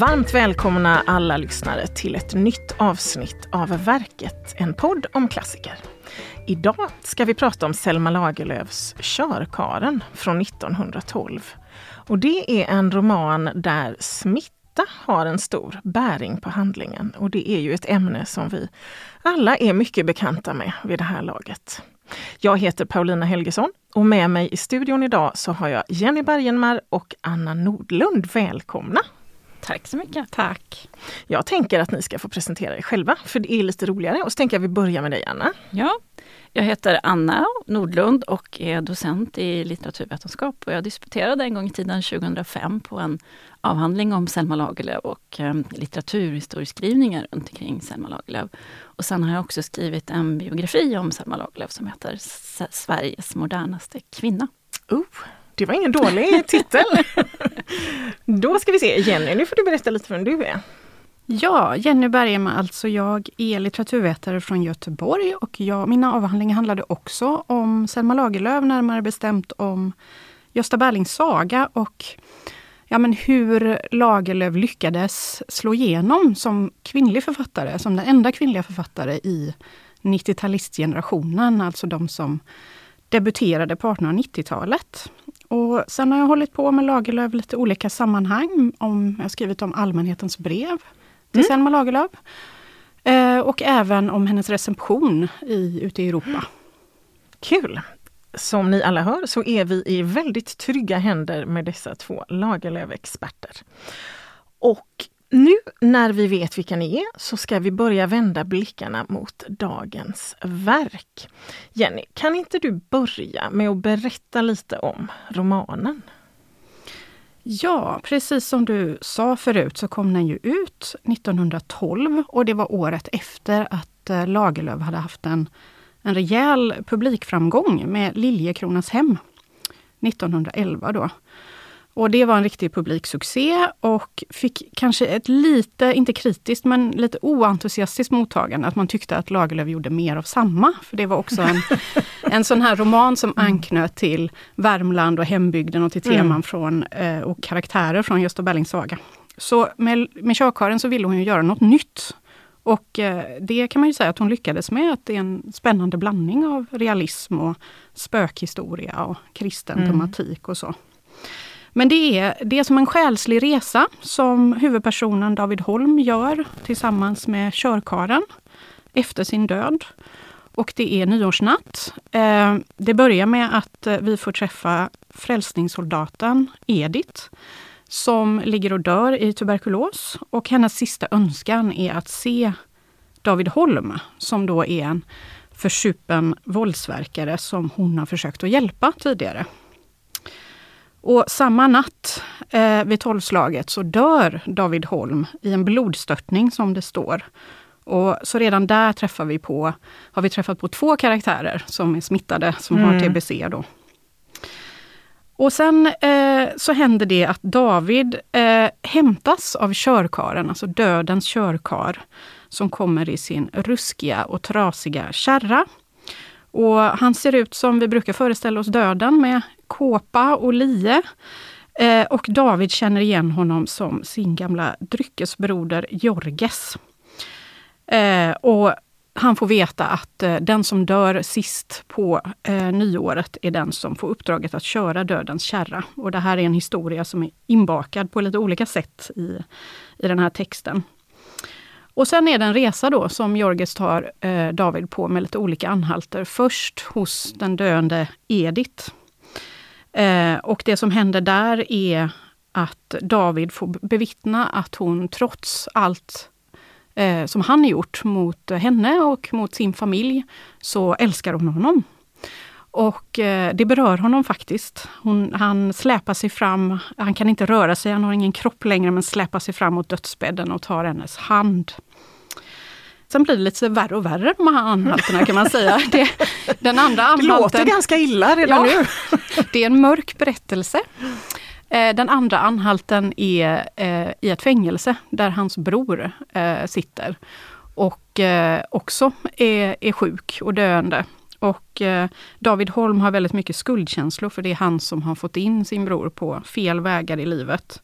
Varmt välkomna alla lyssnare till ett nytt avsnitt av Verket, en podd om klassiker. Idag ska vi prata om Selma Lagerlöfs Körkaren från 1912. Och det är en roman där smitta har en stor bäring på handlingen och det är ju ett ämne som vi alla är mycket bekanta med vid det här laget. Jag heter Paulina Helgesson och med mig i studion idag så har jag Jenny Bergenmar och Anna Nordlund. Välkomna! Tack så mycket. Tack. Jag tänker att ni ska få presentera er själva, för det är lite roligare. Och så tänker jag att vi börjar med dig, Anna. Ja, jag heter Anna Nordlund och är docent i litteraturvetenskap. Och jag disputerade en gång i tiden, 2005, på en avhandling om Selma Lagerlöf och eh, litteraturhistorieskrivningar runt omkring Selma Lagerlöf. Och sen har jag också skrivit en biografi om Selma Lagerlöf som heter Sveriges modernaste kvinna. Oh, det var ingen dålig titel! Då ska vi se, Jenny, nu får du berätta lite vem du är. Ja, Jenny Bergman, alltså jag är litteraturvetare från Göteborg och jag, mina avhandlingar handlade också om Selma Lagerlöf, närmare bestämt om Gösta Berlings saga och ja, men hur Lagerlöf lyckades slå igenom som kvinnlig författare, som den enda kvinnliga författare i 90-talistgenerationen, alltså de som debuterade på 1890-talet. Och sen har jag hållit på med Lagerlöf i lite olika sammanhang. Om, jag har skrivit om allmänhetens brev till mm. Selma Lagerlöf. Eh, och även om hennes recension i, ute i Europa. Kul! Som ni alla hör så är vi i väldigt trygga händer med dessa två Lagerlöf-experter. Och nu när vi vet vilka ni är så ska vi börja vända blickarna mot dagens verk. Jenny, kan inte du börja med att berätta lite om romanen? Ja, precis som du sa förut så kom den ju ut 1912 och det var året efter att eh, Lagerlöf hade haft en, en rejäl publikframgång med Liljekronas hem 1911 då. Och det var en riktig publiksuccé och fick kanske ett lite, inte kritiskt, men lite oentusiastiskt mottagande. Att man tyckte att Lagerlöf gjorde mer av samma. För det var också en, en sån här roman som mm. anknöt till Värmland och hembygden och till teman mm. från, eh, och karaktärer från Gösta Berlings saga. Så med, med Körkaren så ville hon ju göra något nytt. Och eh, det kan man ju säga att hon lyckades med, att det är en spännande blandning av realism och spökhistoria och kristen mm. tematik och så. Men det är, det är som en själslig resa som huvudpersonen David Holm gör tillsammans med körkaren efter sin död. Och det är nyårsnatt. Eh, det börjar med att eh, vi får träffa frälsningssoldaten Edith som ligger och dör i tuberkulos. Och hennes sista önskan är att se David Holm, som då är en försupen våldsverkare som hon har försökt att hjälpa tidigare. Och samma natt eh, vid tolvslaget så dör David Holm i en blodstörtning som det står. Och så redan där träffar vi på, har vi träffat på två karaktärer som är smittade, som mm. har TBC. Då. Och sen eh, så händer det att David eh, hämtas av körkaren, alltså dödens körkar, som kommer i sin ruskiga och trasiga kärra. Och han ser ut som vi brukar föreställa oss döden med kåpa och lie. Eh, och David känner igen honom som sin gamla dryckesbroder Jorges. Eh, och han får veta att eh, den som dör sist på eh, nyåret är den som får uppdraget att köra dödens kärra. Och det här är en historia som är inbakad på lite olika sätt i, i den här texten. Och sen är det en resa då som Jorges tar eh, David på med lite olika anhalter. Först hos den döende Edith. Eh, och det som händer där är att David får bevittna att hon trots allt eh, som han gjort mot henne och mot sin familj, så älskar hon honom. Och eh, det berör honom faktiskt. Hon, han släpar sig fram, han kan inte röra sig, han har ingen kropp längre, men släpar sig fram mot dödsbädden och tar hennes hand. Sen blir det lite värre och värre här anhalterna kan man säga. Det, den andra anhalten, det låter ganska illa redan ja, nu. det är en mörk berättelse. Eh, den andra anhalten är eh, i ett fängelse där hans bror sitter och också är, är sjuk och döende. Och eh, David Holm har väldigt mycket skuldkänslor för det är han som har fått in sin bror på fel vägar i livet.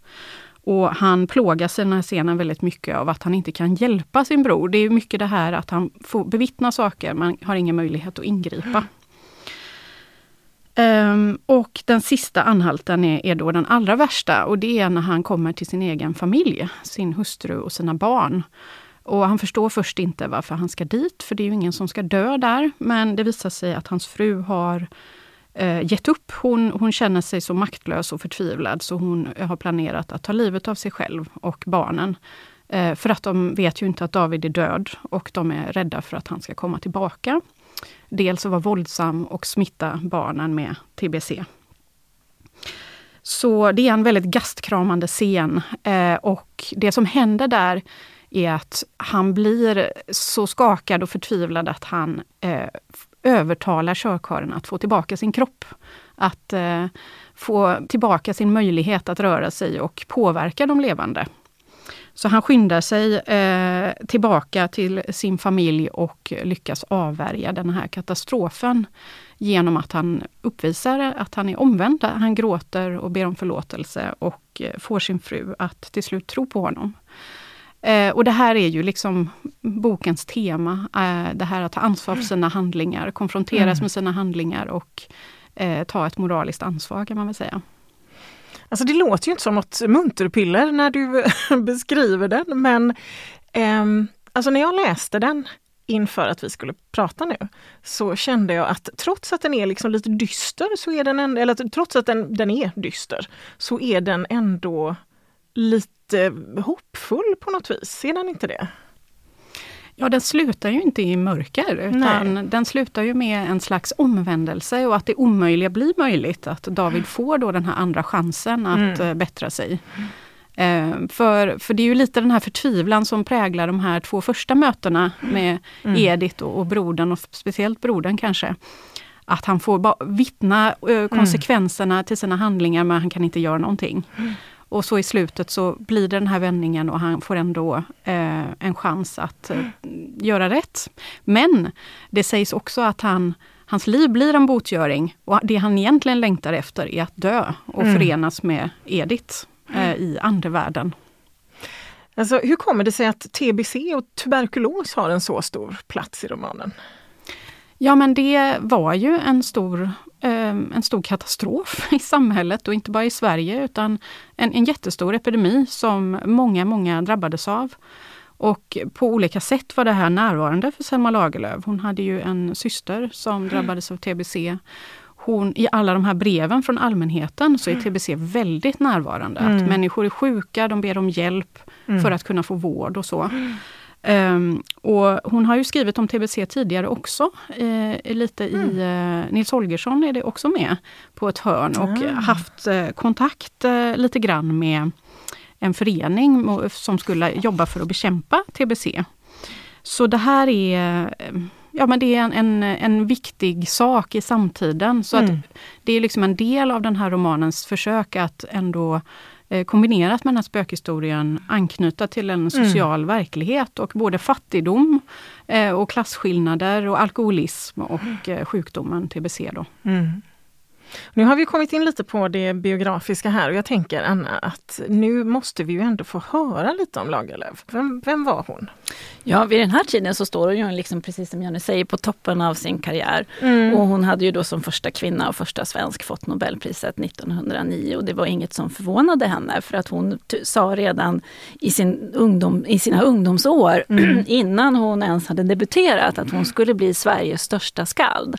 Och han plågas i den här scenen väldigt mycket av att han inte kan hjälpa sin bror. Det är mycket det här att han får bevittna saker, men har ingen möjlighet att ingripa. Um, och den sista anhalten är, är, då den allra värsta och det är när han kommer till sin egen familj, sin hustru och sina barn. Och han förstår först inte varför han ska dit, för det är ju ingen som ska dö där. Men det visar sig att hans fru har eh, gett upp. Hon, hon känner sig så maktlös och förtvivlad så hon har planerat att ta livet av sig själv och barnen. Eh, för att de vet ju inte att David är död och de är rädda för att han ska komma tillbaka. Dels att vara våldsam och smitta barnen med TBC. Så det är en väldigt gastkramande scen eh, och det som händer där är att han blir så skakad och förtvivlad att han eh, övertalar körkaren att få tillbaka sin kropp. Att eh, få tillbaka sin möjlighet att röra sig och påverka de levande. Så han skyndar sig eh, tillbaka till sin familj och lyckas avvärja den här katastrofen genom att han uppvisar att han är omvänd. Han gråter och ber om förlåtelse och eh, får sin fru att till slut tro på honom. Eh, och det här är ju liksom bokens tema. Eh, det här att ta ansvar för sina handlingar, konfronteras mm. med sina handlingar och eh, ta ett moraliskt ansvar kan man väl säga. Alltså det låter ju inte som något munterpiller när du beskriver den men eh, alltså när jag läste den inför att vi skulle prata nu, så kände jag att trots att den är liksom lite dyster, så är den en, eller trots att den, den är dyster, så är den ändå lite hoppfull på något vis. Är den inte det? Ja, den slutar ju inte i mörker, utan Nej. den slutar ju med en slags omvändelse och att det omöjliga blir möjligt. Att David får då den här andra chansen att mm. Eh, bättra sig. Mm. för, för det är ju lite den här förtvivlan som präglar de här två första mötena med mm. Edith och, och brodern, och speciellt brodern kanske. Att han får vittna uh, konsekvenserna till sina handlingar men han kan inte göra någonting. Mm. Och så i slutet så blir det den här vändningen och han får ändå eh, en chans att eh, göra rätt. Men det sägs också att han, hans liv blir en botgöring och det han egentligen längtar efter är att dö och mm. förenas med Edith eh, i andevärlden. Alltså, hur kommer det sig att TBC och tuberkulos har en så stor plats i romanen? Ja men det var ju en stor, eh, en stor katastrof i samhället och inte bara i Sverige utan en, en jättestor epidemi som många, många drabbades av. Och på olika sätt var det här närvarande för Selma Lagerlöf. Hon hade ju en syster som mm. drabbades av TBC. Hon, I alla de här breven från allmänheten så är mm. TBC väldigt närvarande. Mm. Att människor är sjuka, de ber om hjälp mm. för att kunna få vård och så. Um, och hon har ju skrivit om TBC tidigare också. Eh, lite mm. i eh, Nils Holgersson är det också med på ett hörn och mm. haft eh, kontakt eh, lite grann med en förening som skulle jobba för att bekämpa TBC. Så det här är ja, men det är en, en, en viktig sak i samtiden. Så mm. att det är liksom en del av den här romanens försök att ändå Eh, kombinerat med den här spökhistorien anknyta till en social mm. verklighet och både fattigdom eh, och klasskillnader och alkoholism och eh, sjukdomen TBC. Då. Mm. Nu har vi kommit in lite på det biografiska här och jag tänker Anna att nu måste vi ju ändå få höra lite om Lagerlöf. Vem, vem var hon? Ja, vid den här tiden så står hon ju liksom, precis som Jenny säger på toppen av sin karriär. Mm. Och hon hade ju då som första kvinna och första svensk fått Nobelpriset 1909 och det var inget som förvånade henne för att hon sa redan i, sin ungdom, i sina ungdomsår mm. innan hon ens hade debuterat att hon skulle bli Sveriges största skald.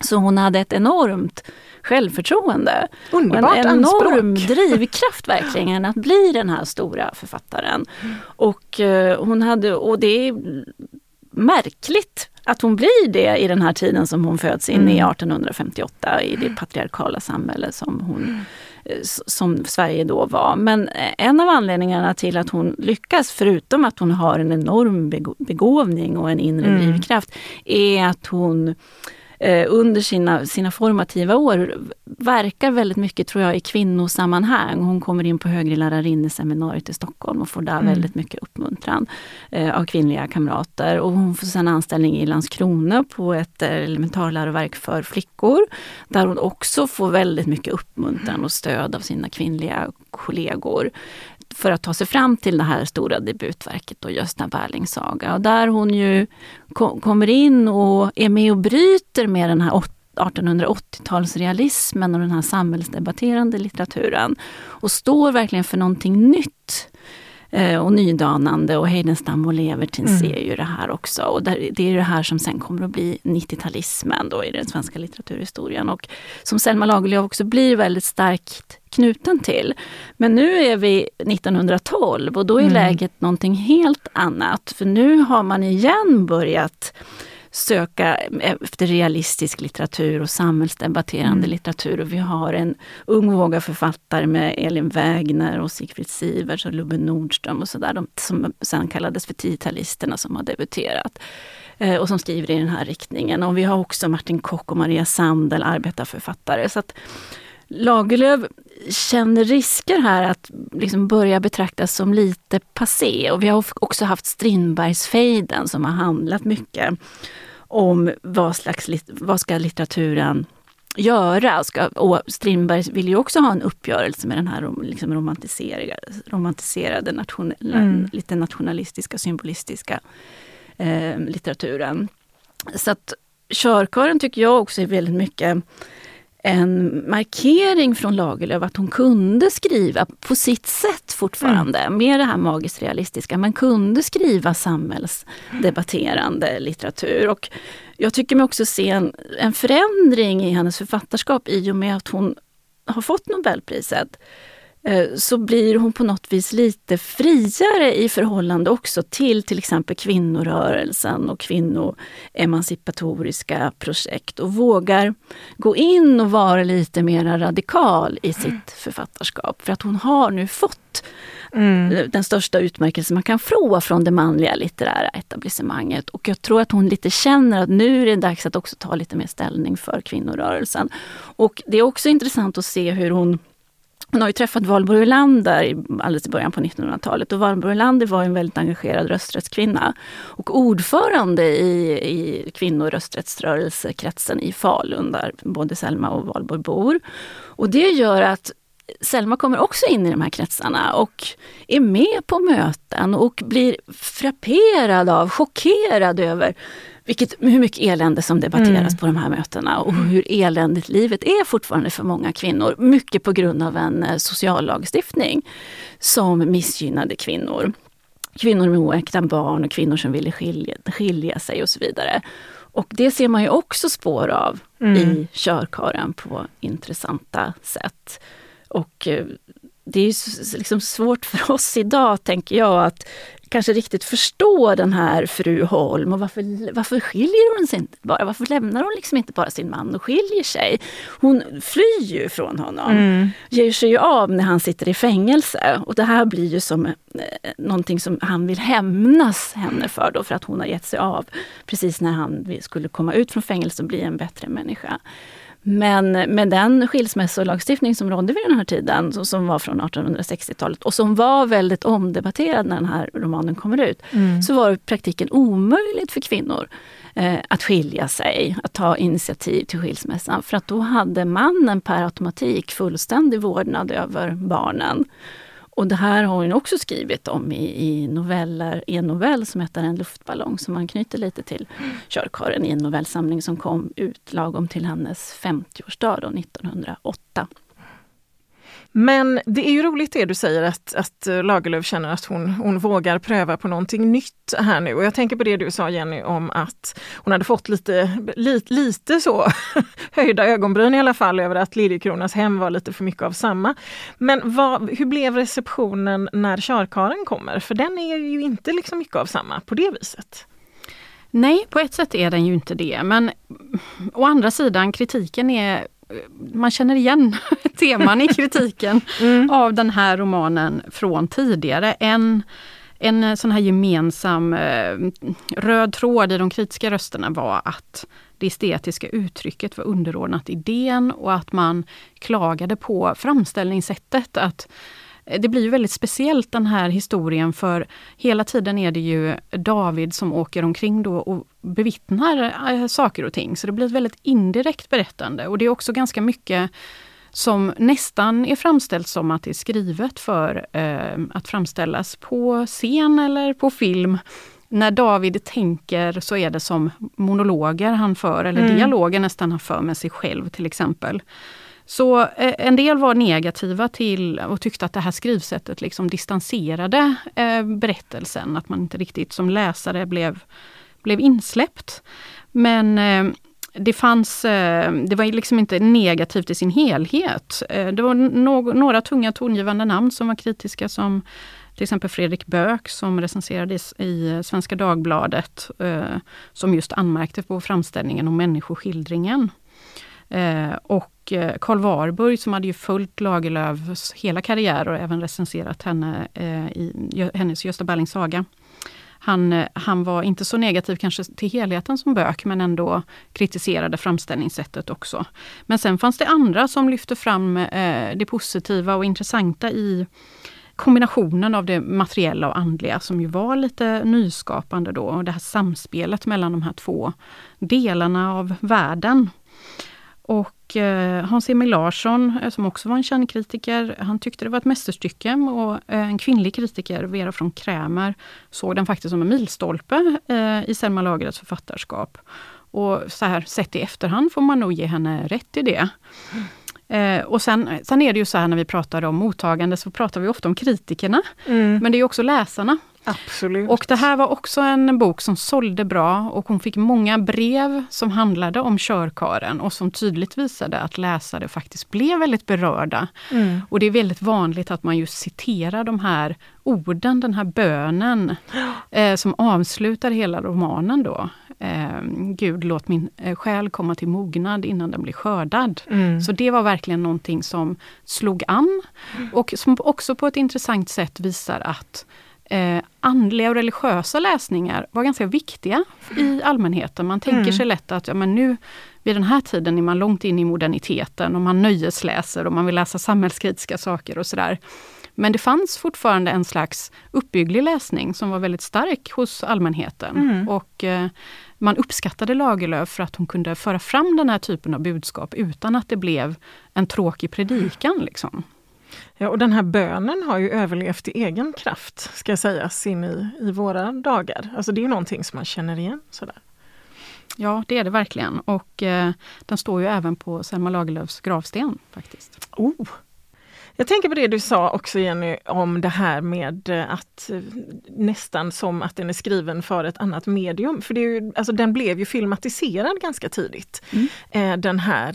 Så hon hade ett enormt självförtroende. Underbart en enorm anspråk. drivkraft verkligen att bli den här stora författaren. Och, uh, hon hade, och det är märkligt att hon blir det i den här tiden som hon föds in mm. i 1858 i det patriarkala samhälle som hon eh, som Sverige då var. Men eh, en av anledningarna till att hon lyckas, förutom att hon har en enorm begåvning och en inre mm. drivkraft, är att hon eh, under sina, sina formativa år verkar väldigt mycket tror jag i kvinnosammanhang. Hon kommer in på högre lärarinneseminariet i Stockholm och får där mm. väldigt mycket uppmuntran eh, av kvinnliga kamrater. Och hon får sedan anställning i Landskrona på ett eh, elementarläroverk för flickor. Där hon också får väldigt mycket uppmuntran och stöd av sina kvinnliga kollegor för att ta sig fram till det här stora debutverket, då, Gösta Berlings saga. Och där hon ju ko kommer in och är med och bryter med den här 1880-talsrealismen och den här samhällsdebatterande litteraturen. Och står verkligen för någonting nytt eh, och nydanande och Heidenstam och Levertin mm. ser ju det här också. Och det är det här som sen kommer att bli 90-talismen då i den svenska litteraturhistorien. Och som Selma Lagerlöf också blir väldigt starkt knuten till. Men nu är vi 1912 och då är mm. läget någonting helt annat. För nu har man igen börjat söka efter realistisk litteratur och samhällsdebatterande mm. litteratur. Och vi har en ung våg av författare med Elin Wägner och Sigfrid Siverts och Lubbe Nordström och sådär, som sen kallades för tiotalisterna som har debuterat eh, och som skriver i den här riktningen. Och vi har också Martin Kock och Maria Sandel, arbetarförfattare. Så att Lagerlöf känner risker här att liksom börja betraktas som lite passé. Och vi har också haft Strindbergsfejden som har handlat mycket om vad, slags, vad ska litteraturen göra. Ska, och Strindberg vill ju också ha en uppgörelse med den här liksom romantiserade, romantiserade nation, mm. lite nationalistiska, symbolistiska eh, litteraturen. Så att körkören tycker jag också är väldigt mycket en markering från Lagerlöf att hon kunde skriva på sitt sätt fortfarande, mm. med det här magiskt realistiska, men kunde skriva samhällsdebatterande litteratur. Och jag tycker mig också se en, en förändring i hennes författarskap i och med att hon har fått Nobelpriset. Eh, så blir hon på något vis lite friare i förhållande också till till exempel kvinnorörelsen och kvinnoemancipatoriska projekt och vågar gå in och vara lite mer radikal i sitt författarskap. För att hon har nu fått Mm. den största utmärkelse man kan få från det manliga litterära etablissemanget. Och jag tror att hon lite känner att nu är det dags att också ta lite mer ställning för kvinnorörelsen. Och det är också intressant att se hur hon hon har ju träffat Valborg Olander alldeles i början på 1900-talet och Valborg Olander var en väldigt engagerad rösträttskvinna och ordförande i, i kvinnorösträttsrörelsekretsen i Falun där både Selma och Valborg bor. Och det gör att Selma kommer också in i de här kretsarna och är med på möten och blir frapperad av, chockerad över vilket, hur mycket elände som debatteras mm. på de här mötena och hur eländigt livet är fortfarande för många kvinnor. Mycket på grund av en eh, sociallagstiftning som missgynnade kvinnor. Kvinnor med oäkta barn och kvinnor som ville skilja, skilja sig och så vidare. Och det ser man ju också spår av mm. i körkaren på intressanta sätt. Och eh, det är liksom svårt för oss idag, tänker jag, att kanske riktigt förstå den här fru Holm och varför, varför skiljer hon sig inte bara? Varför lämnar hon liksom inte bara sin man och skiljer sig? Hon flyr ju från honom, mm. ger sig ju av när han sitter i fängelse och det här blir ju som eh, någonting som han vill hämnas henne för då för att hon har gett sig av precis när han skulle komma ut från fängelse och bli en bättre människa. Men med den skilsmässolagstiftning som rådde vid den här tiden, som var från 1860-talet och som var väldigt omdebatterad när den här romanen kommer ut, mm. så var det i praktiken omöjligt för kvinnor eh, att skilja sig, att ta initiativ till skilsmässan. För att då hade mannen per automatik fullständig vårdnad över barnen. Och det här har hon också skrivit om i, i noveller, i en novell som heter En luftballong som man knyter lite till körkaren i en novellsamling som kom ut lagom till hennes 50-årsdag 1908. Men det är ju roligt det du säger att, att Lagerlöf känner att hon, hon vågar pröva på någonting nytt här nu. Och jag tänker på det du sa Jenny om att hon hade fått lite, li, lite så höjda ögonbryn i alla fall över att Liljekronas hem var lite för mycket av samma. Men vad, hur blev receptionen när körkaren kommer? För den är ju inte liksom mycket av samma på det viset. Nej, på ett sätt är den ju inte det. Men å andra sidan, kritiken är man känner igen teman i kritiken mm. av den här romanen från tidigare. En, en sån här gemensam eh, röd tråd i de kritiska rösterna var att det estetiska uttrycket var underordnat idén och att man klagade på framställningssättet. Att det blir väldigt speciellt den här historien för hela tiden är det ju David som åker omkring då och bevittnar äh, saker och ting. Så det blir ett väldigt indirekt berättande och det är också ganska mycket som nästan är framställt som att det är skrivet för eh, att framställas på scen eller på film. När David tänker så är det som monologer han för, eller mm. dialoger nästan han för med sig själv till exempel. Så eh, en del var negativa till och tyckte att det här skrivsättet liksom distanserade eh, berättelsen, att man inte riktigt som läsare blev, blev insläppt. Men eh, det fanns, det var liksom inte negativt i sin helhet. Det var no några tunga tongivande namn som var kritiska som till exempel Fredrik Böök som recenserades i Svenska Dagbladet, som just anmärkte på framställningen om människoskildringen. Eh, och eh, Karl Warburg som hade ju följt Lagerlöfs hela karriär och även recenserat henne eh, i hennes Gösta Berlings saga han, han var inte så negativ kanske till helheten som Bök, men ändå kritiserade framställningssättet också. Men sen fanns det andra som lyfte fram eh, det positiva och intressanta i kombinationen av det materiella och andliga som ju var lite nyskapande då. Och det här samspelet mellan de här två delarna av världen. Och eh, Hans-Emil Larsson, eh, som också var en känd kritiker, han tyckte det var ett mästerstycke och eh, en kvinnlig kritiker, Vera från Krämer, såg den faktiskt som en milstolpe eh, i Selma Lagerlöfs författarskap. Och så här sett i efterhand får man nog ge henne rätt i det. Eh, och sen, sen är det ju så här när vi pratar om mottagande så pratar vi ofta om kritikerna. Mm. Men det är också läsarna Absolut. Och det här var också en bok som sålde bra och hon fick många brev som handlade om körkaren och som tydligt visade att läsare faktiskt blev väldigt berörda. Mm. Och det är väldigt vanligt att man just citerar de här orden, den här bönen eh, som avslutar hela romanen då. Eh, Gud låt min eh, själ komma till mognad innan den blir skördad. Mm. Så det var verkligen någonting som slog an och som också på ett intressant sätt visar att eh, andliga och religiösa läsningar var ganska viktiga i allmänheten. Man tänker mm. sig lätt att ja, men nu vid den här tiden är man långt in i moderniteten och man nöjesläser och man vill läsa samhällskritiska saker och sådär. Men det fanns fortfarande en slags uppbygglig läsning som var väldigt stark hos allmänheten. Mm. Och eh, man uppskattade Lagerlöf för att hon kunde föra fram den här typen av budskap utan att det blev en tråkig predikan. Liksom. Ja, och den här bönen har ju överlevt i egen kraft, ska sägas, in i, i våra dagar. Alltså det är ju någonting som man känner igen. Sådär. Ja, det är det verkligen. Och eh, den står ju även på Selma Lagerlöfs gravsten faktiskt. Oh, jag tänker på det du sa också Jenny om det här med eh, att eh, nästan som att den är skriven för ett annat medium. För det är ju, alltså den blev ju filmatiserad ganska tidigt, mm. eh, den här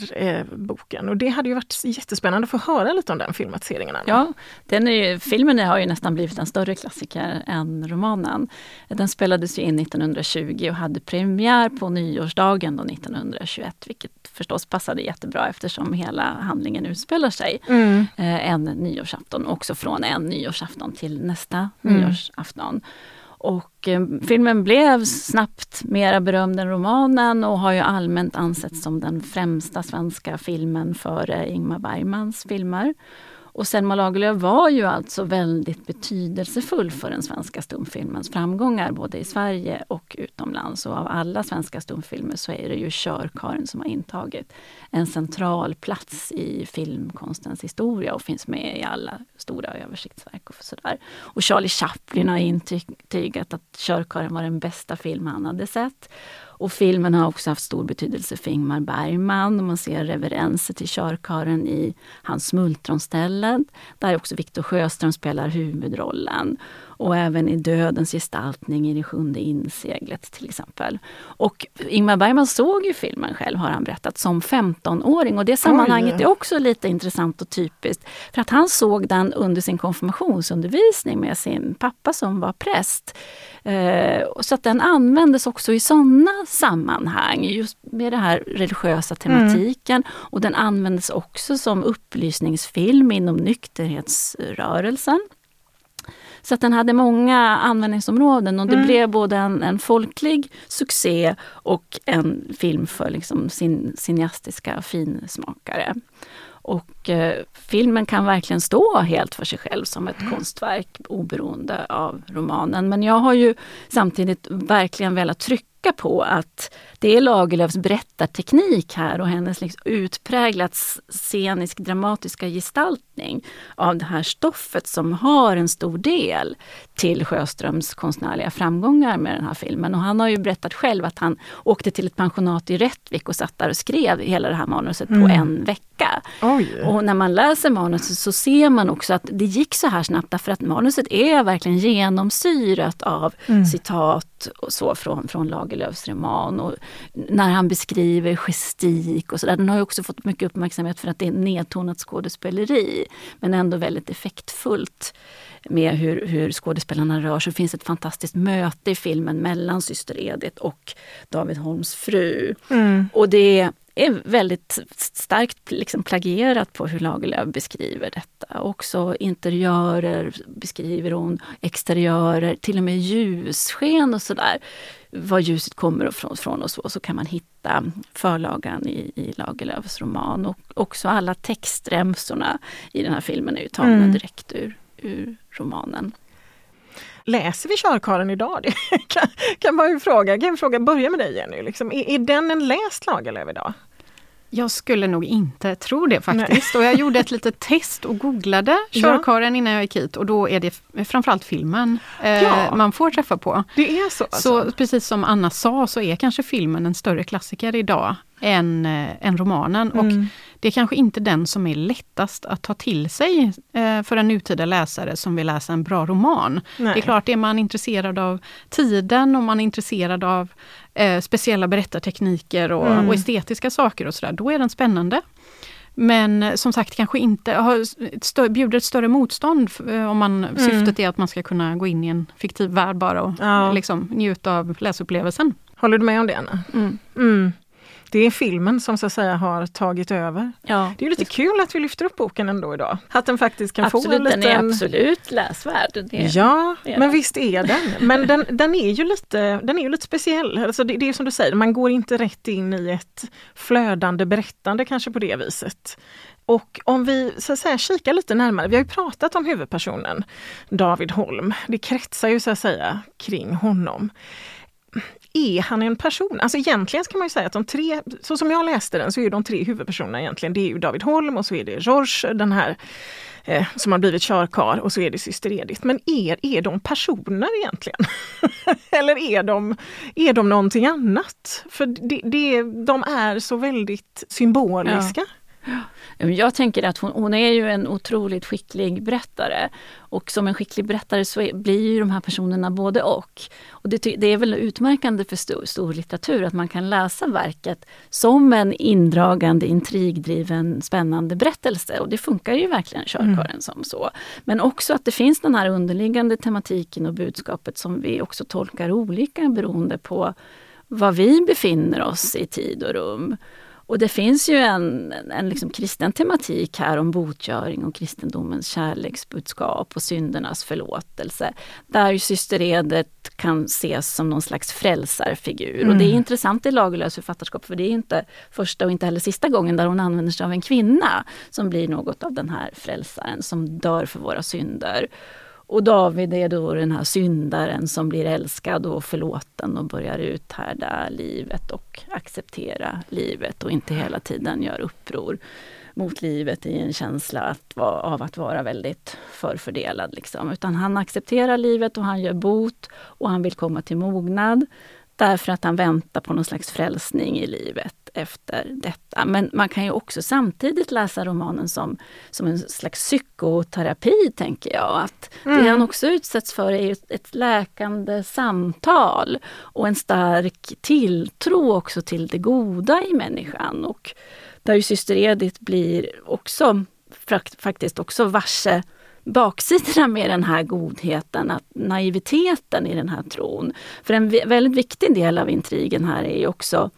boken. Och det hade ju varit jättespännande att få höra lite om den filmatiseringen. Anna. Ja, den är ju, filmen har ju nästan blivit en större klassiker än romanen. Den spelades ju in 1920 och hade premiär på nyårsdagen då 1921, vilket förstås passade jättebra eftersom hela handlingen utspelar sig mm. eh, en nyårsafton, också från en nyårsafton till nästa mm. nyårsafton. Och eh, filmen blev snabbt mera berömd än romanen och har ju allmänt ansetts som den främsta svenska filmen före Ingmar Bergmans filmer. Och Selma Lagerlöf var ju alltså väldigt betydelsefull för den svenska stumfilmens framgångar både i Sverige och utomlands. Och av alla svenska stumfilmer så är det ju Körkaren som har intagit en central plats i filmkonstens historia och finns med i alla stora översiktsverk. Och, sådär. och Charlie Chaplin har intygat att Körkaren var den bästa film han hade sett. Och filmen har också haft stor betydelse för Ingmar Bergman. Och man ser reverenser till körkaren i hans Smultronstället, där också Victor Sjöström spelar huvudrollen och även i dödens gestaltning i Det sjunde inseglet till exempel. Och Ingmar Bergman såg ju filmen själv, har han berättat, som 15-åring och det sammanhanget Oj. är också lite intressant och typiskt. För att han såg den under sin konfirmationsundervisning med sin pappa som var präst. Eh, så att den användes också i sådana sammanhang, just med den här religiösa tematiken. Mm. Och den användes också som upplysningsfilm inom nykterhetsrörelsen. Så att den hade många användningsområden och det mm. blev både en, en, folklig succé och en film för liksom sin cineastiska finsmakare. Och eh, filmen kan verkligen stå helt för sig själv som ett mm. konstverk oberoende av romanen. Men jag har ju samtidigt verkligen velat trycka peka på att det är Lagerlöfs berättarteknik här och hennes liksom utpräglat scenisk dramatiska gestaltning av det här stoffet som har en stor del till Sjöströms konstnärliga framgångar med den här filmen. Och han har ju berättat själv att han åkte till ett pensionat i Rättvik och satt där och skrev hela det här manuset mm. på en vecka. Oj. Och när man läser manuset så ser man också att det gick så här snabbt därför att manuset är verkligen genomsyrat av mm. citat och så från, från Lagerlöfs roman. Och när han beskriver gestik och sådär. Den har ju också fått mycket uppmärksamhet för att det är nedtonat skådespeleri. Men ändå väldigt effektfullt med hur, hur skådespelarna rör sig. Det finns ett fantastiskt möte i filmen mellan syster Edith och David Holms fru. Mm. Och det är väldigt starkt liksom plagierat på hur Lagerlöf beskriver detta. Också interiörer beskriver hon, exteriörer, till och med ljussken och sådär. Var ljuset kommer ifrån från och så, så kan man hitta förlagan i, i Lagerlöfs roman. Och också alla textremsorna i den här filmen är ju tagna mm. direkt ur, ur romanen. Läser vi Körkaren idag? Det kan, kan man ju fråga. Kan jag fråga, börja med dig Jenny. Liksom, är, är den en läst Lagerlöf idag? Jag skulle nog inte tro det faktiskt. Nej. Och jag gjorde ett litet test och googlade Körkaren ja. innan jag gick hit och då är det framförallt filmen eh, ja. man får träffa på. Det är så? Alltså. Så precis som Anna sa så är kanske filmen en större klassiker idag än, äh, än romanen. Mm. Och det är kanske inte den som är lättast att ta till sig äh, för en nutida läsare som vill läsa en bra roman. Nej. Det är klart, är man intresserad av tiden och man är intresserad av äh, speciella berättartekniker och, mm. och estetiska saker och sådär, då är den spännande. Men som sagt kanske inte har bjuder ett större motstånd om man, mm. syftet är att man ska kunna gå in i en fiktiv värld bara och ja. liksom, njuta av läsupplevelsen. Håller du med om det Anna? Mm. Det är filmen som så att säga har tagit över. Ja. Det är lite kul att vi lyfter upp boken ändå idag. Att den faktiskt kan absolut, få en liten... Den är absolut läsvärd. Är... Ja, men visst är den. Men den, den är ju lite, den är lite speciell. Alltså det, det är som du säger, man går inte rätt in i ett flödande berättande kanske på det viset. Och om vi så att säga kikar lite närmare, vi har ju pratat om huvudpersonen David Holm. Det kretsar ju så att säga kring honom är han en person? Alltså egentligen kan man ju säga att de tre, så som jag läste den, så är de tre huvudpersonerna egentligen, det är ju David Holm och så är det George, den här eh, som har blivit körkar och så är det syster Edith. Men är, är de personer egentligen? Eller är de, är de någonting annat? För det, det, de är så väldigt symboliska. Ja. Jag tänker att hon, hon, är ju en otroligt skicklig berättare. Och som en skicklig berättare så blir ju de här personerna både och. och det, det är väl utmärkande för stor, stor, litteratur att man kan läsa verket som en indragande, intrigdriven, spännande berättelse. Och det funkar ju verkligen körkören mm. som så. Men också att det finns den här underliggande tematiken och budskapet som vi också tolkar olika beroende på var vi befinner oss i tid och rum. Och det finns ju en, en liksom kristen tematik här om botgöring och kristendomens kärleksbudskap och syndernas förlåtelse. Där ju syster Edith kan ses som någon slags frälsarfigur. Mm. Och det är intressant i Lagerlöfs författarskap för det är inte första och inte heller sista gången där hon använder sig av en kvinna som blir något av den här frälsaren som dör för våra synder. Och David är då den här syndaren som blir älskad och förlåten och börjar uthärda livet och acceptera livet och inte hela tiden gör uppror mot livet i en känsla att, av att vara väldigt förfördelad. Liksom. Utan han accepterar livet och han gör bot och han vill komma till mognad. Därför att han väntar på någon slags frälsning i livet efter detta. Men man kan ju också samtidigt läsa romanen som, som en slags psykoterapi, tänker jag. Att mm. Det han också utsätts för är ett läkande samtal och en stark tilltro också till det goda i människan. Och där ju syster Edith blir också faktiskt också varse baksidorna med den här godheten, att naiviteten i den här tron. För en väldigt viktig del av intrigen här är ju också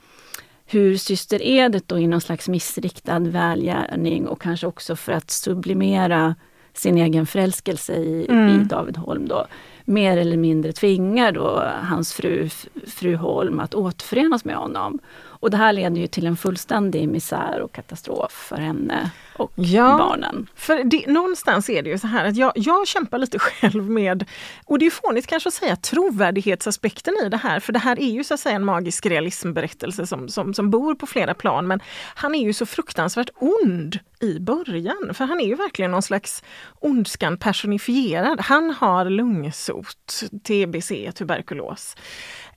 hur syster Edith då i någon slags missriktad välgärning och kanske också för att sublimera sin egen förälskelse i, mm. i David Holm då, mer eller mindre tvingar då hans fru, fru Holm att återförenas med honom. Och det här leder ju till en fullständig misär och katastrof för henne och Ja. barnen. För det, någonstans är det ju så här att jag, jag kämpar lite själv med, och det är fånigt kanske att säga trovärdighetsaspekten i det här, för det här är ju så att säga en magisk realismberättelse som, som, som bor på flera plan, men han är ju så fruktansvärt ond i början, för han är ju verkligen någon slags ondskan personifierad. Han har lungsot, TBC, tuberkulos.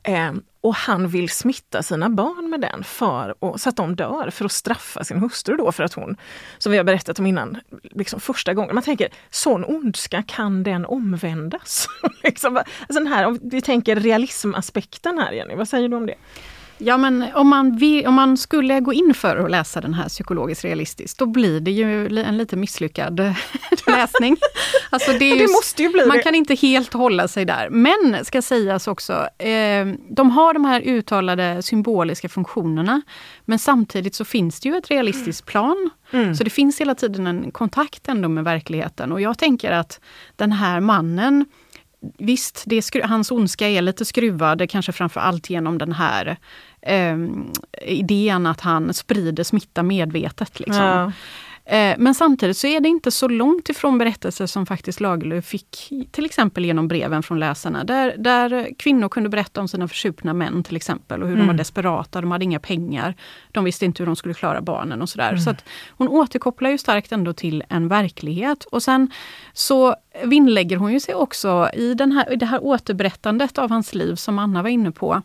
Eh, och han vill smitta sina barn med den för, och, så att de dör för att straffa sin hustru då för att hon, som vi har berättat om innan, liksom första gången. Man tänker, sån ondska, kan den omvändas? liksom, alltså den här, om vi tänker realismaspekten här Jenny, vad säger du om det? Ja men om man, vill, om man skulle gå in för att läsa den här psykologiskt realistiskt, då blir det ju en lite misslyckad läsning. Alltså det ju, Det måste ju bli man det. kan inte helt hålla sig där. Men, ska sägas också, eh, de har de här uttalade symboliska funktionerna. Men samtidigt så finns det ju ett realistiskt plan. Mm. Så det finns hela tiden en kontakt ändå med verkligheten. Och jag tänker att den här mannen, Visst, det är hans ondska är lite skruvad, kanske framför allt genom den här eh, idén att han sprider smitta medvetet. Liksom. Ja. Eh, Men samtidigt så är det inte så långt ifrån berättelser som faktiskt Lagerlöf fick, till exempel genom breven från läsarna, där, där kvinnor kunde berätta om sina försupna män till exempel och hur de var desperata, de hade inga pengar, de visste inte hur de skulle klara barnen och sådär. Så att hon återkopplar ju starkt ändå till en verklighet. Och sen så vinnlägger hon ju sig också i, den här, i det här återberättandet av hans liv som Anna var inne på,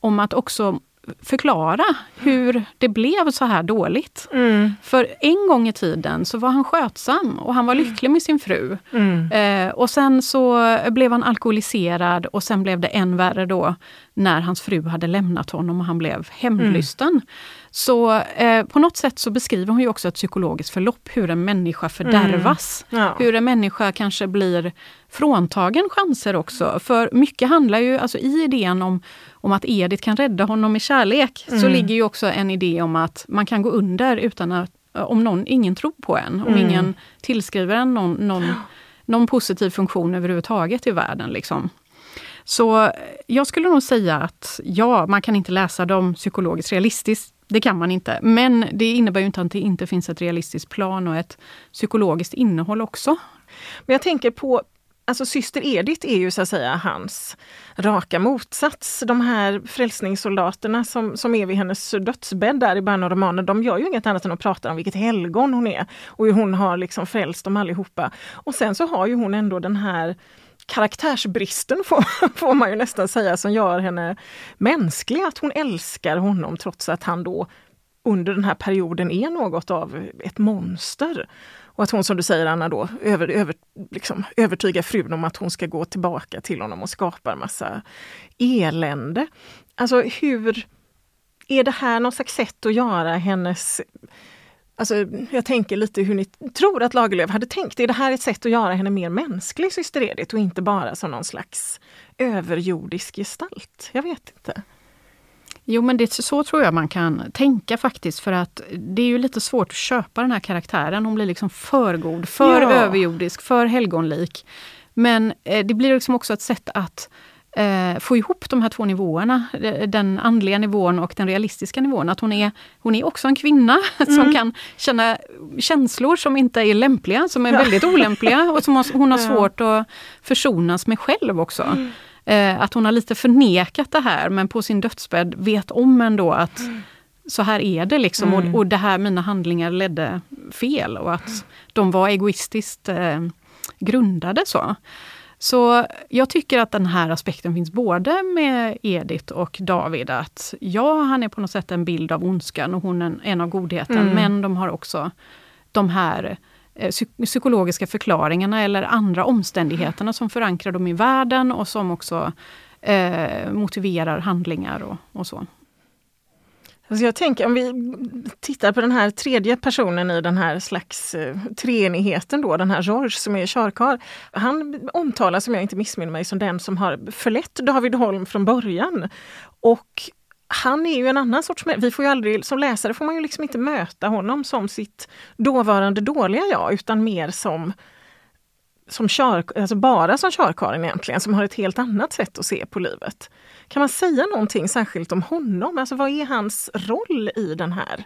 om att också förklara hur det blev så här dåligt. Mm. För en gång i tiden så var han skötsam och han var lycklig med sin fru. Mm. Eh, och sen så blev han alkoholiserad och sen blev det än värre då när hans fru hade lämnat honom och han blev hämndlysten. Så eh, på något sätt så beskriver hon ju också ett psykologiskt förlopp, hur en människa fördärvas. Ja. Hur en människa kanske blir fråntagen chanser också. För mycket handlar ju, alltså i idén om, om att Edith kan rädda honom i kärlek, så ligger ju också en idé om att man kan gå under utan att, om någon, ingen tror på en, om ingen tillskriver en någon, någon, någon positiv funktion överhuvudtaget i världen. Liksom. Så jag skulle nog säga att ja, man kan inte läsa dem psykologiskt realistiskt. Det kan man inte. Men det innebär ju inte att det inte finns ett realistiskt plan och ett psykologiskt innehåll också. Men jag tänker på, alltså syster Edith är ju så att säga hans raka motsats. De här frälsningssoldaterna som, som är vid hennes dödsbädd där i början av romanen, de gör ju inget annat än att prata om vilket helgon hon är och hur hon har liksom frälst dem allihopa. Och sen så har ju hon ändå den här karaktärsbristen får, får man ju nästan säga som gör henne mänsklig, att hon älskar honom trots att han då under den här perioden är något av ett monster. Och att hon som du säger Anna då över, över, liksom, övertygar frun om att hon ska gå tillbaka till honom och skapar massa elände. Alltså hur, är det här något slags sätt att göra hennes Alltså, jag tänker lite hur ni tror att Lagerlöf hade tänkt. Är det här ett sätt att göra henne mer mänsklig, syster Edith, och inte bara som någon slags överjordisk gestalt? Jag vet inte. Jo men det, så tror jag man kan tänka faktiskt för att det är ju lite svårt att köpa den här karaktären. Hon blir liksom för god, för Ja. överjordisk, för helgonlik. Men eh, det blir liksom också ett sätt att eh, få ihop de här två nivåerna. eh, Den andliga nivån och den realistiska nivån. Att hon är, hon är också en kvinna som kan känna känslor som inte är lämpliga, som är väldigt olämpliga och som hon har Ja. svårt att försonas med själv också. Eh, att hon har lite förnekat det här men på sin dödsbädd vet om ändå att så här är det liksom och, och det här mina handlingar ledde fel och att de var egoistiskt eh, grundade. så. Så jag tycker att den här aspekten finns både med Edith och David. Att ja, han är på något sätt en bild av ondskan och hon en, en av godheten. Men de har också de här Eh, psykologiska förklaringarna eller andra omständigheterna som förankrar dem i världen och som också eh, motiverar handlingar och, och så. Alltså jag tänker om vi tittar på den här tredje personen i den här slags eh, treenigheten då, den här George som är körkarl. Han omtalas, om jag inte missminner mig, som den som har förlett David Holm från början. Och han är ju en annan sorts människa. Vi får ju aldrig, som läsare får man ju liksom inte möta honom som sitt dåvarande dåliga jag, utan mer som som kör, alltså bara som körkaren egentligen, som har ett helt annat sätt att se på livet. Kan man säga någonting särskilt om honom? Alltså vad är hans roll i den här,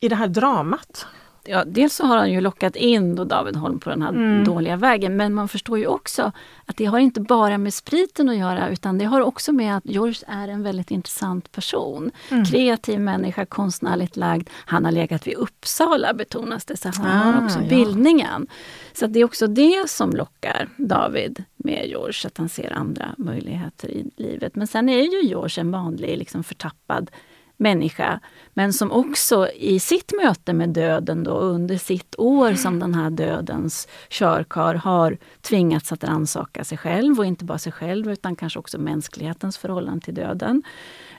i det här dramat? Ja, dels så har han ju lockat in då David Holm på den här mm. dåliga vägen men man förstår ju också att det har inte bara med spriten att göra utan det har också med att George är en väldigt intressant person. Mm. Kreativ människa, konstnärligt lagd. Han har legat vid Uppsala betonas det, så han ah, har också ja. bildningen. Så det är också det som lockar David med George, att han ser andra möjligheter i livet. Men sen är ju George en vanlig liksom förtappad människa, men som också i sitt möte med döden då, under sitt år som den här dödens körkar har tvingats att rannsaka sig själv och inte bara sig själv utan kanske också mänsklighetens förhållande till döden.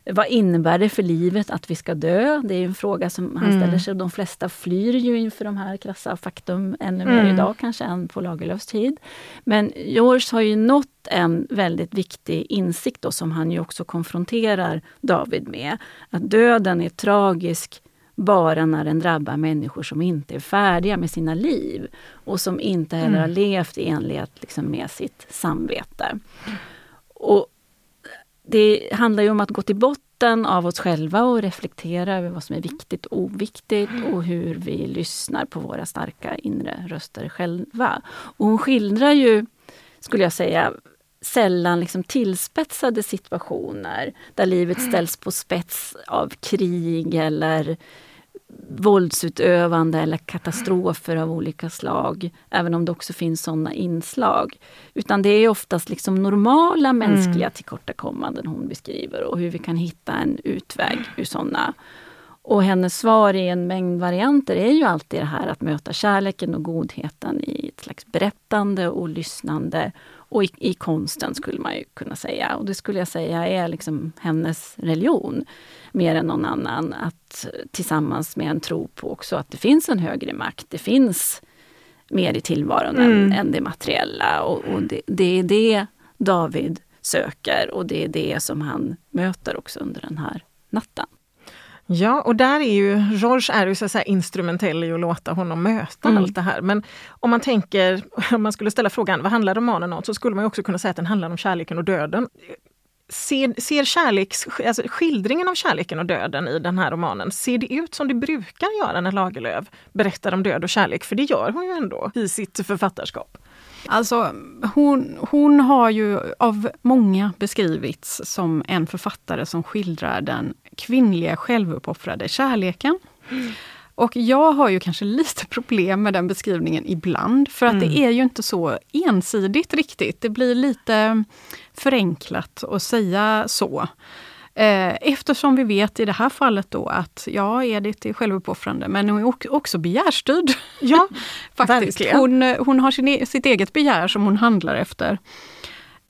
Vad innebär det för livet att vi ska dö? Det är en fråga som han mm. ställer sig. De flesta flyr ju inför de här krassa faktum ännu mer mm. idag kanske än på Lagerlöfs tid. Men George har ju nått en väldigt viktig insikt då, som han ju också konfronterar David med. Att döden är tragisk bara när den drabbar människor som inte är färdiga med sina liv och som inte heller mm. har levt i enlighet liksom, med sitt samvete. Och det handlar ju om att gå till botten av oss själva och reflektera över vad som är viktigt och oviktigt och hur vi lyssnar på våra starka inre röster själva. Och hon skildrar ju, skulle jag säga, sällan liksom tillspetsade situationer där livet ställs på spets av krig eller våldsutövande eller katastrofer av olika slag. Även om det också finns sådana inslag. Utan det är oftast liksom normala mm. mänskliga mm. tillkortakommanden hon beskriver och hur vi kan hitta en utväg ur sådana. Och hennes svar i en mängd varianter är ju alltid det här att möta kärleken och godheten i ett slags berättande och lyssnande. Och i, i konsten skulle man ju kunna säga. Och det skulle jag säga är liksom hennes religion mer än någon annan. Att tillsammans med en tro på också att det finns en högre makt. Det finns mer i tillvaron mm. än, än, det materiella. Och, och det, det, är det David söker och det är det som han möter också under den här natten. Ja, och där är ju, George är ju så att instrumentell i att låta honom möta mm. allt det här. Men om man tänker, om man skulle ställa frågan, vad handlar romanen om? Så skulle man också kunna säga att den handlar om kärleken och döden ser, ser kärleks, alltså skildringen av kärleken och döden i den här romanen, ser det ut som det brukar göra när Lagerlöf berättar om död och kärlek? För det gör hon ju ändå i sitt författarskap. Alltså hon, hon har ju av många beskrivits som en författare som skildrar den kvinnliga självuppoffrade kärleken. Mm. Och jag har ju kanske lite problem med den beskrivningen ibland, för att mm. det är ju inte så ensidigt riktigt. Det blir lite förenklat att säga så. Eh, eftersom vi vet i det här fallet då att ja, Edith är självuppoffrande men hon är också begärstyrd. Ja, faktiskt. Hon, hon har sin, e-, sitt eget begär som hon handlar efter.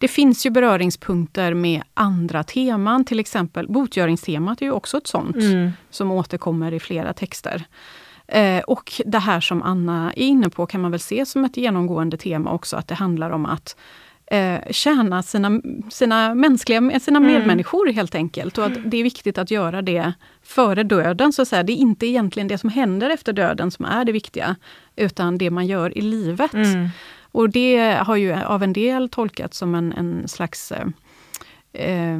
Det finns ju beröringspunkter med andra teman, till exempel botgöringstemat är ju också ett sånt mm. som återkommer i flera texter. Eh, och det här som Anna är inne på kan man väl se som ett genomgående tema också, att det handlar om att eh, tjäna sina, sina, mänskliga, sina mm. medmänniskor helt enkelt. Och att det är viktigt att göra det före döden. så att säga. Det är inte egentligen det som händer efter döden som är det viktiga, utan det man gör i livet. Mm. Och det har ju av en del tolkats som en, en slags eh, eh,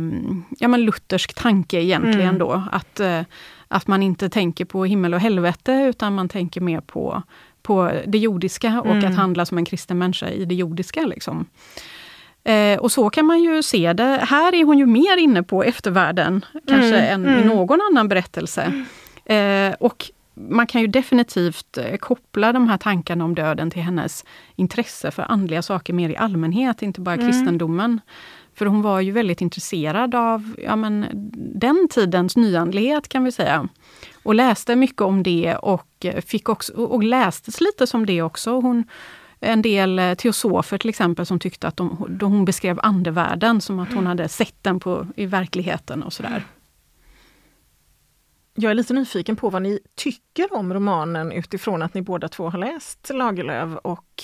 ja, men luthersk tanke egentligen mm. då. Att, eh, att man inte tänker på himmel och helvete utan man tänker mer på, på det jordiska och mm. att handla som en kristen människa i det jordiska. Liksom. Eh, och så kan man ju se det. Här är hon ju mer inne på eftervärlden, kanske mm. än i mm. någon annan berättelse. Eh, och man kan ju definitivt eh, koppla de här tankarna om döden till hennes intresse för andliga saker mer i allmänhet, inte bara mm. kristendomen. För hon var ju väldigt intresserad av ja, men, den tidens nyandlighet kan vi säga. Och läste mycket om det och, eh, fick också, och lästes lite som det också. Hon, en del eh, teosofer till exempel som tyckte att de, de hon beskrev andevärlden som att hon hade sett den på, i verkligheten och sådär. Jag är lite nyfiken på vad ni tycker om romanen utifrån att ni båda två har läst Lagerlöf och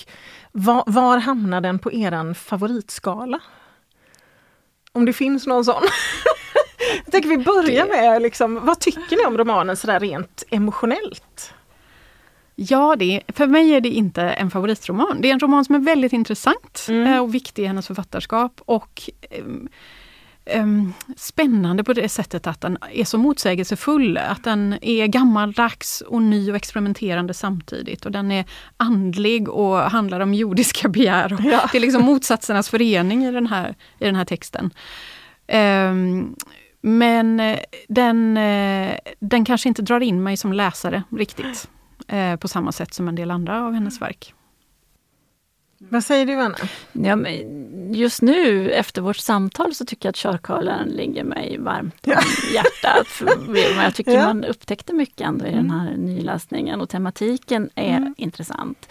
var, var hamnar den på eran favoritskala? Om det finns någon sån. Jag tänker vi börjar med, liksom, vad tycker ni om romanen sådär rent emotionellt? Ja, det för mig är det inte en favoritroman. Det är en roman som är väldigt intressant mm. Eh, och viktig i hennes författarskap. Och um, um, spännande på det sättet att den är så motsägelsefull. Att den är gammaldags och ny och experimenterande samtidigt. Och den är andlig och handlar om jordiska begär. Ja. Det är liksom motsatsernas förening i den här, i den här texten. Um, men eh, den, eh, den kanske inte drar in mig som läsare riktigt. Eh, på samma sätt som en del andra av hennes verk. Vad säger du Anna? Ja, men just nu efter vårt samtal så tycker jag att Körkarlen ligger mig varmt om ja. hjärtat. Jag tycker ja. man upptäckte mycket ändå i mm. den här nyläsningen och tematiken är mm. intressant.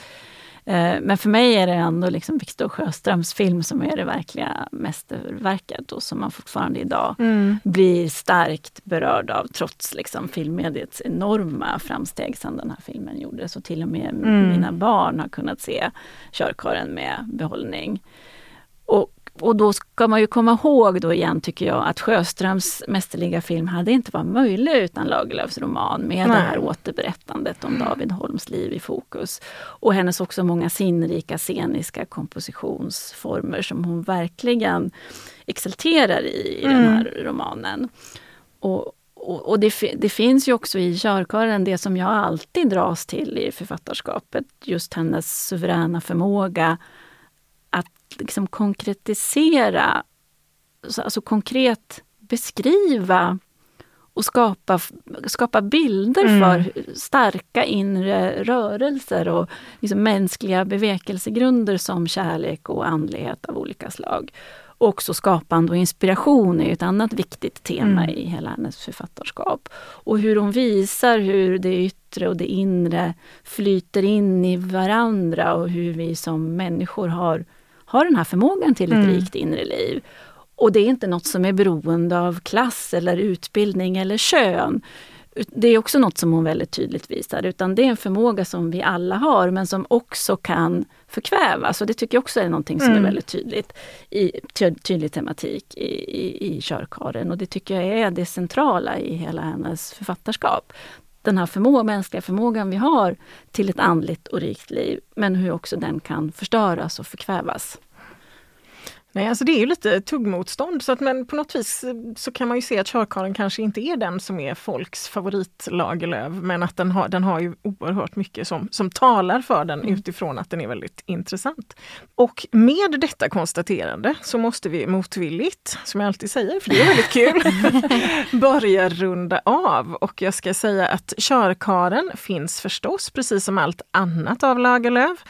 Eh, men för mig är det ändå liksom Viktor Sjöströms film som är det verkliga mästerverket och som man fortfarande idag mm. blir starkt berörd av trots liksom filmmediets enorma framsteg sedan den här filmen gjordes. Och till och med mm. mina barn har kunnat se Körkaren med behållning. Och och då ska man ju komma ihåg då igen tycker jag att Sjöströms mästerliga film hade inte varit möjlig utan Lagerlöfs roman med Nej. det här återberättandet om David Holms liv i fokus. Och hennes också många sinnrika sceniska kompositionsformer som hon verkligen exalterar i, i mm. den här romanen. Och, och, och det, det, finns ju också i körkören det som jag alltid dras till i författarskapet, just hennes suveräna förmåga liksom konkretisera, alltså konkret beskriva och skapa, skapa bilder mm. för starka inre rörelser och liksom mänskliga bevekelsegrunder som kärlek och andlighet av olika slag. också skapande och inspiration är ett annat viktigt tema mm. i hela hennes författarskap. Och hur hon visar hur det yttre och det inre flyter in i varandra och hur vi som människor har har den här förmågan till ett mm. rikt inre liv. Och det är inte något som är beroende av klass eller utbildning eller kön. Det är också något som hon väldigt tydligt visar, utan det är en förmåga som vi alla har men som också kan förkvävas. Och det tycker jag också är någonting som mm. är väldigt tydligt i tydlig tematik i, i, i körkaren. Och det tycker jag är det centrala i hela hennes författarskap den här förmå mänskliga förmågan vi har till ett andligt och rikt liv, men hur också den kan förstöras och förkvävas. Nej, alltså det är ju lite tuggmotstånd så att men på något vis så kan man ju se att körkaren kanske inte är den som är folks favoritlagerlöv men att den har, den har ju oerhört mycket som, som talar för den mm. utifrån att den är väldigt intressant. Och med detta konstaterande så måste vi motvilligt, som jag alltid säger, för det är väldigt kul, börja runda av. Och jag ska säga att körkaren finns förstås, precis som allt annat av Lagerlöf,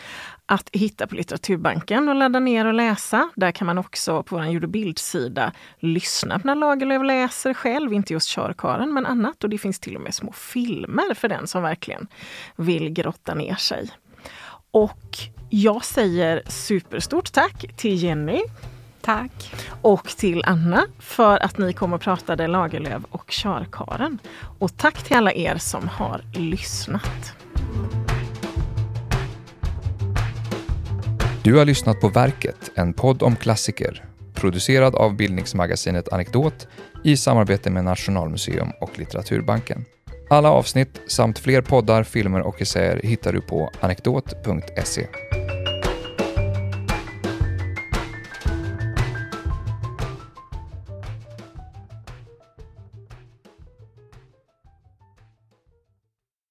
att hitta på Litteraturbanken och ladda ner och läsa. Där kan man också på vår ljud och bildsida lyssna på när Lagerlöf läser själv, inte just Körkaren men annat. Och det finns till och med små filmer för den som verkligen vill grotta ner sig. Och jag säger superstort tack till Jenny. Tack. Och till Anna för att ni kom och pratade Lagerlöf och Körkaren. Och tack till alla er som har lyssnat. Du har lyssnat på Verket, en podd om klassiker, producerad av bildningsmagasinet Anekdot i samarbete med Nationalmuseum och Litteraturbanken. Alla avsnitt samt fler poddar, filmer och essäer hittar du på anekdot.se.